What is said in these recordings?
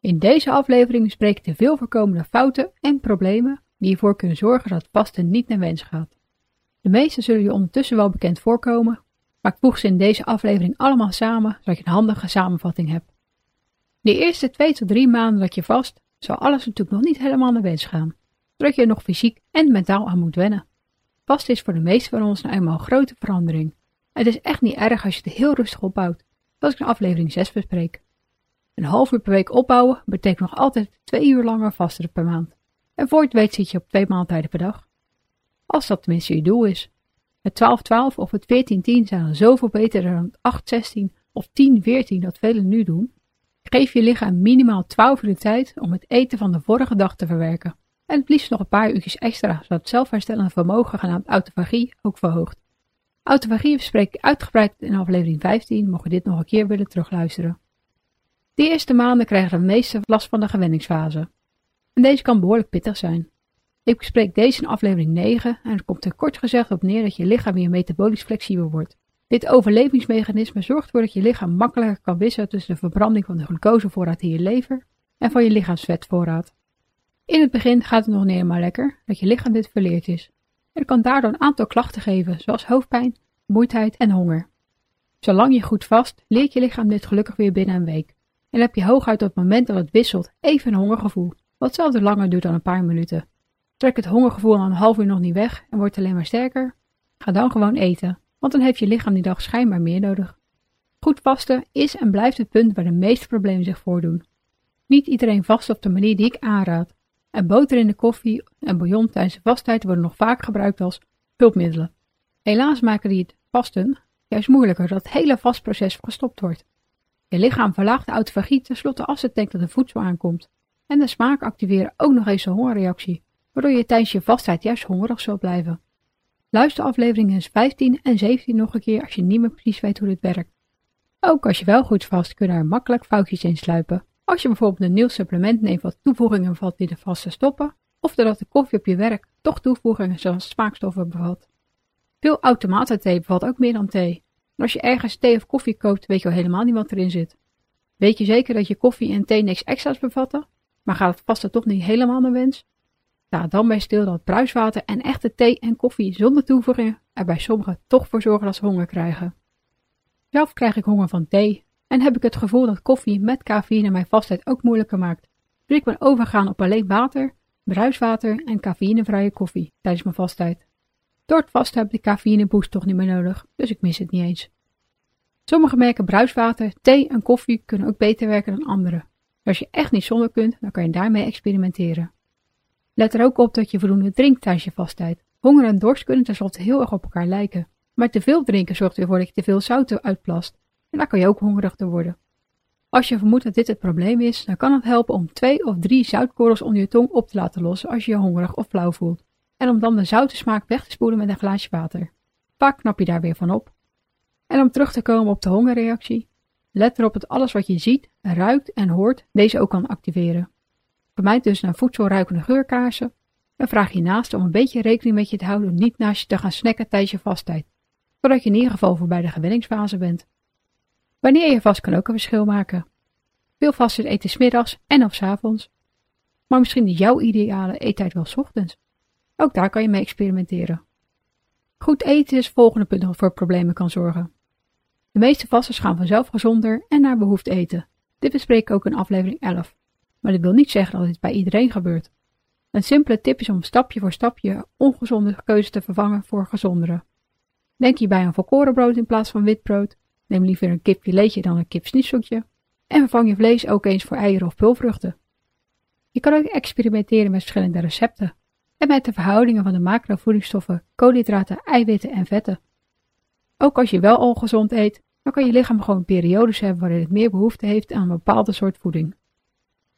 In deze aflevering bespreek ik de veel voorkomende fouten en problemen die ervoor kunnen zorgen dat vasten niet naar wens gaat. De meeste zullen je ondertussen wel bekend voorkomen, maar ik voeg ze in deze aflevering allemaal samen zodat je een handige samenvatting hebt. De eerste 2 tot 3 maanden dat je vast, zal alles natuurlijk nog niet helemaal naar wens gaan, zodat je er nog fysiek en mentaal aan moet wennen. Vast is voor de meeste van ons nou eenmaal een grote verandering. Het is echt niet erg als je het heel rustig opbouwt, zoals ik in aflevering 6 bespreek. Een half uur per week opbouwen betekent nog altijd twee uur langer vasten per maand. En voor het weet zit je op twee maaltijden per dag. Als dat tenminste je doel is. Het 12-12 of het 14-10 zijn zoveel beter dan het 8-16 of 10-14 dat velen nu doen. Geef je lichaam minimaal 12 uur de tijd om het eten van de vorige dag te verwerken. En het liefst nog een paar uurtjes extra, zodat het zelfherstellende vermogen genaamd autofagie ook verhoogt. Autofagie bespreek ik uitgebreid in aflevering 15, mocht je dit nog een keer willen terugluisteren. De eerste maanden krijgen de meeste last van de gewenningsfase. En deze kan behoorlijk pittig zijn. Ik bespreek deze in aflevering 9 en het komt er kort gezegd op neer dat je lichaam weer metabolisch flexibel wordt. Dit overlevingsmechanisme zorgt ervoor dat je lichaam makkelijker kan wisselen tussen de verbranding van de glucosevoorraad in je lever en van je lichaamsvetvoorraad. In het begin gaat het nog niet helemaal lekker dat je lichaam dit verleerd is. Het kan daardoor een aantal klachten geven, zoals hoofdpijn, moeidheid en honger. Zolang je goed vast, leert je lichaam dit gelukkig weer binnen een week. En heb je hooguit op het moment dat het wisselt even een hongergevoel, wat zelfs langer duurt dan een paar minuten. Trek het hongergevoel dan een half uur nog niet weg en wordt alleen maar sterker? Ga dan gewoon eten, want dan heeft je lichaam die dag schijnbaar meer nodig. Goed vasten is en blijft het punt waar de meeste problemen zich voordoen. Niet iedereen vast op de manier die ik aanraad. En boter in de koffie en bouillon tijdens de vasttijd worden nog vaak gebruikt als hulpmiddelen. Helaas maken die het vasten juist moeilijker dat het hele vastproces gestopt wordt. Je lichaam verlaagt de autofagie tenslotte als het denkt dat er voedsel aankomt. En de smaak activeren ook nog eens een hongerreactie, waardoor je tijdens je vastheid juist hongerig zult blijven. Luister afleveringen 15 en 17 nog een keer als je niet meer precies weet hoe dit werkt. Ook als je wel goed vast, kunnen er makkelijk foutjes in sluipen. Als je bijvoorbeeld een nieuw supplement neemt wat toevoegingen bevat die de vaste stoppen, of doordat de koffie op je werk toch toevoegingen zoals smaakstoffen bevat. Veel automatenthee bevat ook meer dan thee. En als je ergens thee of koffie koopt, weet je al helemaal niet wat erin zit. Weet je zeker dat je koffie en thee niks extra's bevatten? Maar gaat het vaste toch niet helemaal naar wens? Sta dan bij stil dat bruiswater en echte thee en koffie zonder toevoegingen er bij sommigen toch voor zorgen dat ze honger krijgen. Zelf krijg ik honger van thee en heb ik het gevoel dat koffie met cafeïne mijn vastheid ook moeilijker maakt. Dus ik ben overgegaan op alleen water, bruiswater en cafeïnevrije koffie tijdens mijn vasttijd. Door het heb ik de cafeïneboost toch niet meer nodig, dus ik mis het niet eens. Sommige merken bruiswater, thee en koffie kunnen ook beter werken dan andere. Als je echt niet zonder kunt, dan kan je daarmee experimenteren. Let er ook op dat je voldoende drinkt tijdens je vasttijd. Honger en dorst kunnen tenslotte heel erg op elkaar lijken. Maar te veel drinken zorgt ervoor dat je te veel zout uitplast. En daar kan je ook hongerig door worden. Als je vermoedt dat dit het probleem is, dan kan het helpen om twee of drie zoutkorrels onder je tong op te laten lossen als je je hongerig of flauw voelt. En om dan de zoute smaak weg te spoelen met een glaasje water. Vaak knap je daar weer van op. En om terug te komen op de hongerreactie, let erop dat alles wat je ziet, ruikt en hoort deze ook kan activeren. Vermijd dus naar voedselruikende geurkaarsen en vraag je naast om een beetje rekening met je te houden om niet naast je te gaan snacken tijdens je vasttijd, zodat je in ieder geval voorbij de gewenningsfase bent. Wanneer je vast kan ook een verschil maken. Veel vasten eten smiddags en of s avonds, maar misschien is jouw ideale eettijd wel s ochtends. Ook daar kan je mee experimenteren. Goed eten is het volgende punt dat voor problemen kan zorgen. De meeste vasters gaan vanzelf gezonder en naar behoefte eten. Dit bespreek ik ook in aflevering 11. Maar dit wil niet zeggen dat dit bij iedereen gebeurt. Een simpele tip is om stapje voor stapje ongezonde keuzes te vervangen voor gezondere. Denk hierbij aan volkorenbrood in plaats van witbrood. Neem liever een kipfiletje dan een kipsnietseltje. En vervang je vlees ook eens voor eieren of pulvruchten. Je kan ook experimenteren met verschillende recepten en met de verhoudingen van de macrovoedingsstoffen, koolhydraten, eiwitten en vetten. Ook als je wel al gezond eet, dan kan je lichaam gewoon periodes hebben waarin het meer behoefte heeft aan een bepaalde soort voeding.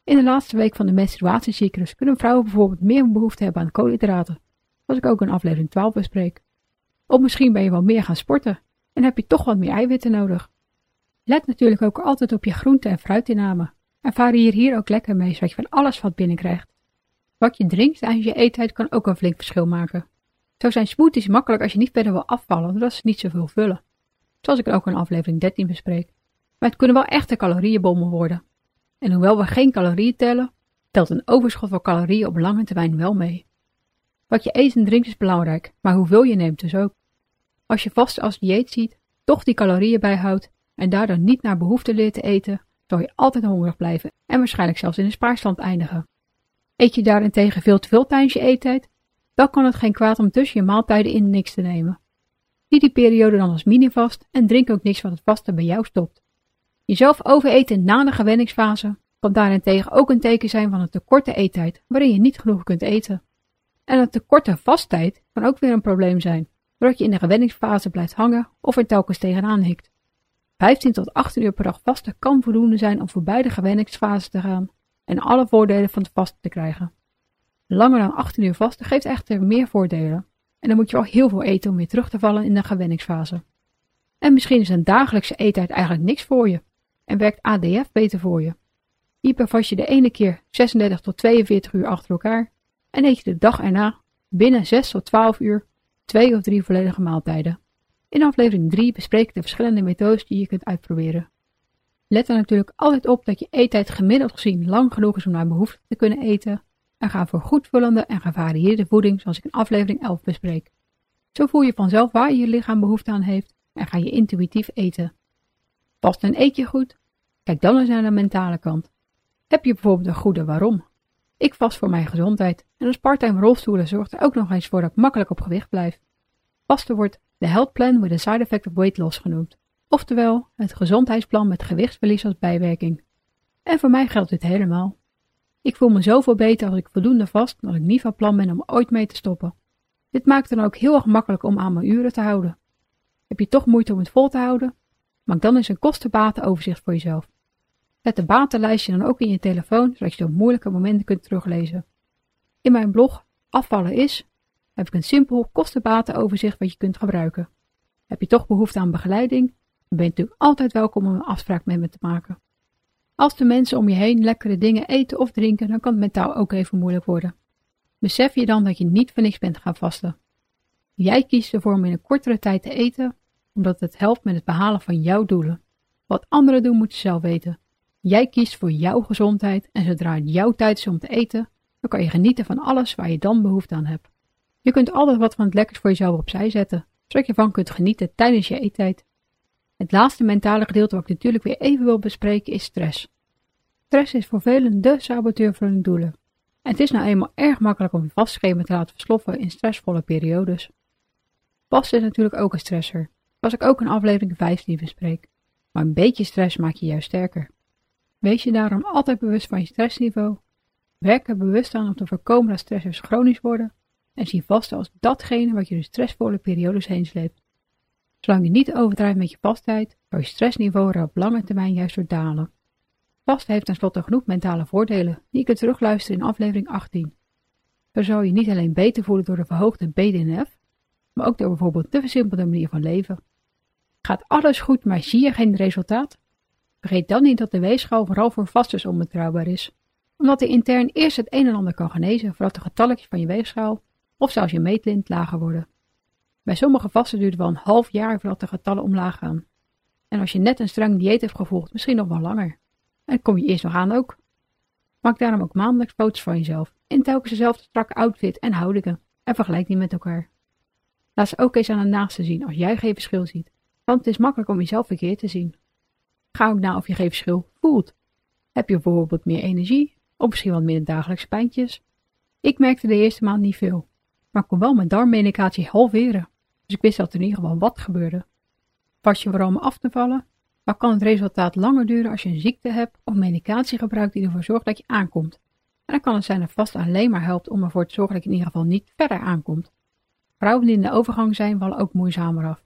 In de laatste week van de menstruatiecyclus kunnen vrouwen bijvoorbeeld meer behoefte hebben aan koolhydraten, zoals ik ook in aflevering 12 bespreek. Of misschien ben je wel meer gaan sporten en heb je toch wat meer eiwitten nodig. Let natuurlijk ook altijd op je groente- en fruitinname en varieer hier ook lekker mee, zodat je van alles wat binnenkrijgt. Wat je drinkt tijdens je eettijd kan ook een flink verschil maken. Zo zijn smoothies makkelijk als je niet verder wil afvallen, doordat ze niet zoveel vullen. Zoals ik ook in aflevering 13 bespreek. Maar het kunnen wel echte calorieënbommen worden. En hoewel we geen calorieën tellen, telt een overschot van calorieën op lange termijn wel mee. Wat je eet en drinkt is belangrijk, maar hoeveel je neemt dus ook. Als je vast als dieet ziet, toch die calorieën bijhoudt en daardoor niet naar behoefte leert te eten, zal je altijd hongerig blijven en waarschijnlijk zelfs in een spaarstand eindigen. Eet je daarentegen veel te veel tijdens je eettijd, dan kan het geen kwaad om tussen je maaltijden in niks te nemen. Zie die periode dan als minivast en drink ook niks wat het vaste bij jou stopt. Jezelf overeten na de gewenningsfase kan daarentegen ook een teken zijn van een te korte eettijd, waarin je niet genoeg kunt eten. En een te korte vasttijd kan ook weer een probleem zijn, doordat je in de gewenningsfase blijft hangen of er telkens tegenaan hikt. 15 tot 18 uur per dag vasten kan voldoende zijn om voorbij de gewenningsfase te gaan en alle voordelen van het vasten te krijgen. Langer dan 18 uur vasten geeft echter meer voordelen en dan moet je wel heel veel eten om weer terug te vallen in de gewenningsfase. En misschien is een dagelijkse eettijd eigenlijk niks voor je en werkt ADF beter voor je. Hierbij vast je de ene keer 36 tot 42 uur achter elkaar en eet je de dag erna binnen 6 tot 12 uur twee of drie volledige maaltijden. In aflevering 3 bespreek ik de verschillende methodes die je kunt uitproberen. Let er natuurlijk altijd op dat je eettijd gemiddeld gezien lang genoeg is om naar behoefte te kunnen eten en ga voor goedvullende en gevarieerde voeding zoals ik in aflevering 11 bespreek. Zo voel je vanzelf waar je lichaam behoefte aan heeft en ga je intuïtief eten. Past en eet je goed? Kijk dan eens naar de mentale kant. Heb je bijvoorbeeld een goede waarom? Ik vast voor mijn gezondheid en een part-time rolstoelen zorgt er ook nog eens voor dat ik makkelijk op gewicht blijf. Vasten wordt de Health Plan with a Side Effect of Weight Loss genoemd, oftewel het gezondheidsplan met gewichtsverlies als bijwerking. En voor mij geldt dit helemaal. Ik voel me zoveel beter als ik voldoende vast dat ik niet van plan ben om ooit mee te stoppen. Dit maakt het dan ook heel erg makkelijk om aan mijn uren te houden. Heb je toch moeite om het vol te houden? Maak dan eens een kostenbatenoverzicht voor jezelf. Zet de batenlijstje dan ook in je telefoon, zodat je op moeilijke momenten kunt teruglezen. In mijn blog Afvallen is heb ik een simpel kostenbatenoverzicht wat je kunt gebruiken. Heb je toch behoefte aan begeleiding? Dan ben je natuurlijk altijd welkom om een afspraak met me te maken. Als de mensen om je heen lekkere dingen eten of drinken, dan kan het mentaal ook even moeilijk worden. Besef je dan dat je niet voor niks bent gaan vasten. Jij kiest ervoor om in een kortere tijd te eten, omdat het helpt met het behalen van jouw doelen. Wat anderen doen, moet je zelf weten. Jij kiest voor jouw gezondheid en zodra het jouw tijd is om te eten, dan kan je genieten van alles waar je dan behoefte aan hebt. Je kunt altijd wat van het lekkers voor jezelf opzij zetten, zodat je van kunt genieten tijdens je eettijd. Het laatste mentale gedeelte wat ik natuurlijk weer even wil bespreken is stress. Stress is voor velen de saboteur van hun doelen. En het is nou eenmaal erg makkelijk om je vastschema te laten versloffen in stressvolle periodes. Pas is natuurlijk ook een stressor, zoals ik ook in aflevering 15 bespreek. Maar een beetje stress maakt je juist sterker. Wees je daarom altijd bewust van je stressniveau. Werk er bewust aan om te voorkomen dat stressors chronisch worden. En zie vasten als datgene wat je de stressvolle periodes heen sleept. Zolang je niet overdrijft met je vastheid, zal je stressniveau er op lange termijn juist door dalen. Vast heeft tenslotte genoeg mentale voordelen die je kunt terugluisteren in aflevering 18. Zo zal je niet alleen beter voelen door de verhoogde BDNF, maar ook door bijvoorbeeld de versimpelde manier van leven. Gaat alles goed, maar zie je geen resultaat? Vergeet dan niet dat de weegschaal vooral voor vasters onbetrouwbaar is, omdat hij intern eerst het een en ander kan genezen voordat de getalletjes van je weegschaal of zelfs je meetlint lager worden. Bij sommige vasten duurt het wel een half jaar voordat de getallen omlaag gaan. En als je net een streng dieet hebt gevolgd, misschien nog wel langer. En kom je eerst nog aan ook. Maak daarom ook maandelijks foto's van jezelf in telkens dezelfde strakke outfit en houdingen en vergelijk die met elkaar. Laat ze ook eens aan de naaste zien als jij geen verschil ziet, want het is makkelijk om jezelf verkeerd te zien. Ga ook na of je geen verschil voelt. Heb je bijvoorbeeld meer energie of misschien wat minder dagelijkse pijntjes? Ik merkte de eerste maand niet veel, maar kon wel mijn darmmedicatie halveren, dus ik wist dat in ieder geval wat gebeurde. Pas je vooral om af te vallen, maar kan het resultaat langer duren als je een ziekte hebt of medicatie gebruikt die ervoor zorgt dat je aankomt. En dan kan het zijn dat vast alleen maar helpt om ervoor te zorgen dat je in ieder geval niet verder aankomt. Vrouwen die in de overgang zijn, vallen ook moeizamer af.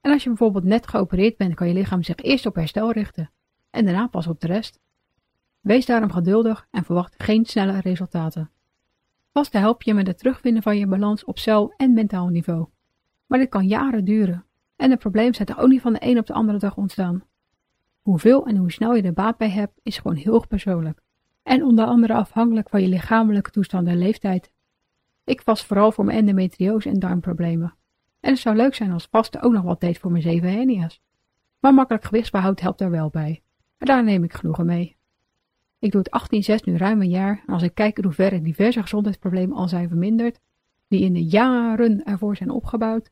En als je bijvoorbeeld net geopereerd bent, kan je lichaam zich eerst op herstel richten en daarna pas op de rest. Wees daarom geduldig en verwacht geen snelle resultaten. Vasten help je met het terugvinden van je balans op cel- en mentaal niveau. Maar dit kan jaren duren en het probleem zijn er ook niet van de een op de andere dag ontstaan. Hoeveel en hoe snel je er baat bij hebt is gewoon heel persoonlijk en onder andere afhankelijk van je lichamelijke toestand en leeftijd. Ik was vooral voor mijn endometriose en darmproblemen. En het zou leuk zijn als vaste ook nog wat deed voor mijn zeven hernia's. Maar makkelijk gewichtsbehoud helpt daar wel bij. En daar neem ik genoegen mee. Ik doe het 18-6 nu ruim een jaar en als ik kijk in hoeverre diverse gezondheidsproblemen al zijn verminderd, die in de jaren ervoor zijn opgebouwd,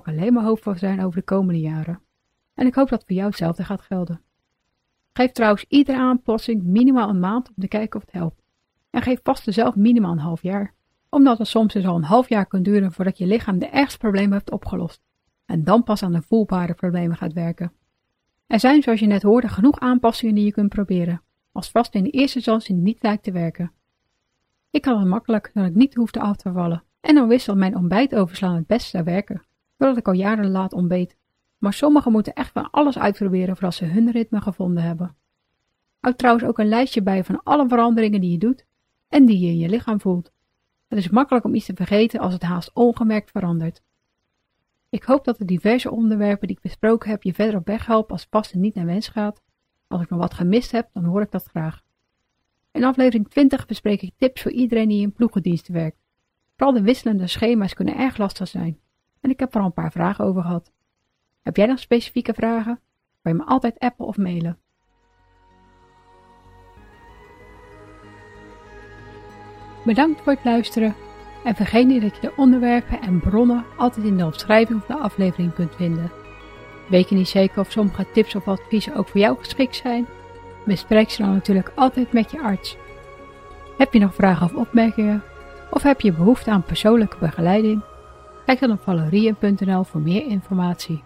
ik alleen maar hoopvol zijn over de komende jaren. En ik hoop dat voor jou hetzelfde gaat gelden. Geef trouwens iedere aanpassing minimaal een maand om te kijken of het helpt. En geef vast zelf minimaal een half jaar, omdat het soms dus al een half jaar kan duren voordat je lichaam de ergste problemen heeft opgelost. En dan pas aan de voelbare problemen gaat werken. Er zijn, zoals je net hoorde, genoeg aanpassingen die je kunt proberen, als vast in de eerste instantie niet lijkt te werken. Ik had het makkelijk dat ik niet hoefde af te vallen, en dan wist dat mijn ontbijt overslaan het beste zou werken, doordat ik al jaren laat ontbeet. Maar sommigen moeten echt van alles uitproberen voordat ze hun ritme gevonden hebben. Houd trouwens ook een lijstje bij van alle veranderingen die je doet en die je in je lichaam voelt. Het is makkelijk om iets te vergeten als het haast ongemerkt verandert. Ik hoop dat de diverse onderwerpen die ik besproken heb je verder op weg helpen als vast en niet naar wens gaat. Als ik nog wat gemist heb, dan hoor ik dat graag. In aflevering 20 bespreek ik tips voor iedereen die in ploegendiensten werkt. Vooral de wisselende schema's kunnen erg lastig zijn. En ik heb er al een paar vragen over gehad. Heb jij nog specifieke vragen? Kan je me altijd appen of mailen. Bedankt voor het luisteren en vergeet niet dat je de onderwerpen en bronnen altijd in de omschrijving van de aflevering kunt vinden. Weet je niet zeker of sommige tips of adviezen ook voor jou geschikt zijn? Bespreek ze dan natuurlijk altijd met je arts. Heb je nog vragen of opmerkingen? Of heb je behoefte aan persoonlijke begeleiding? Kijk dan op valerien.nl voor meer informatie.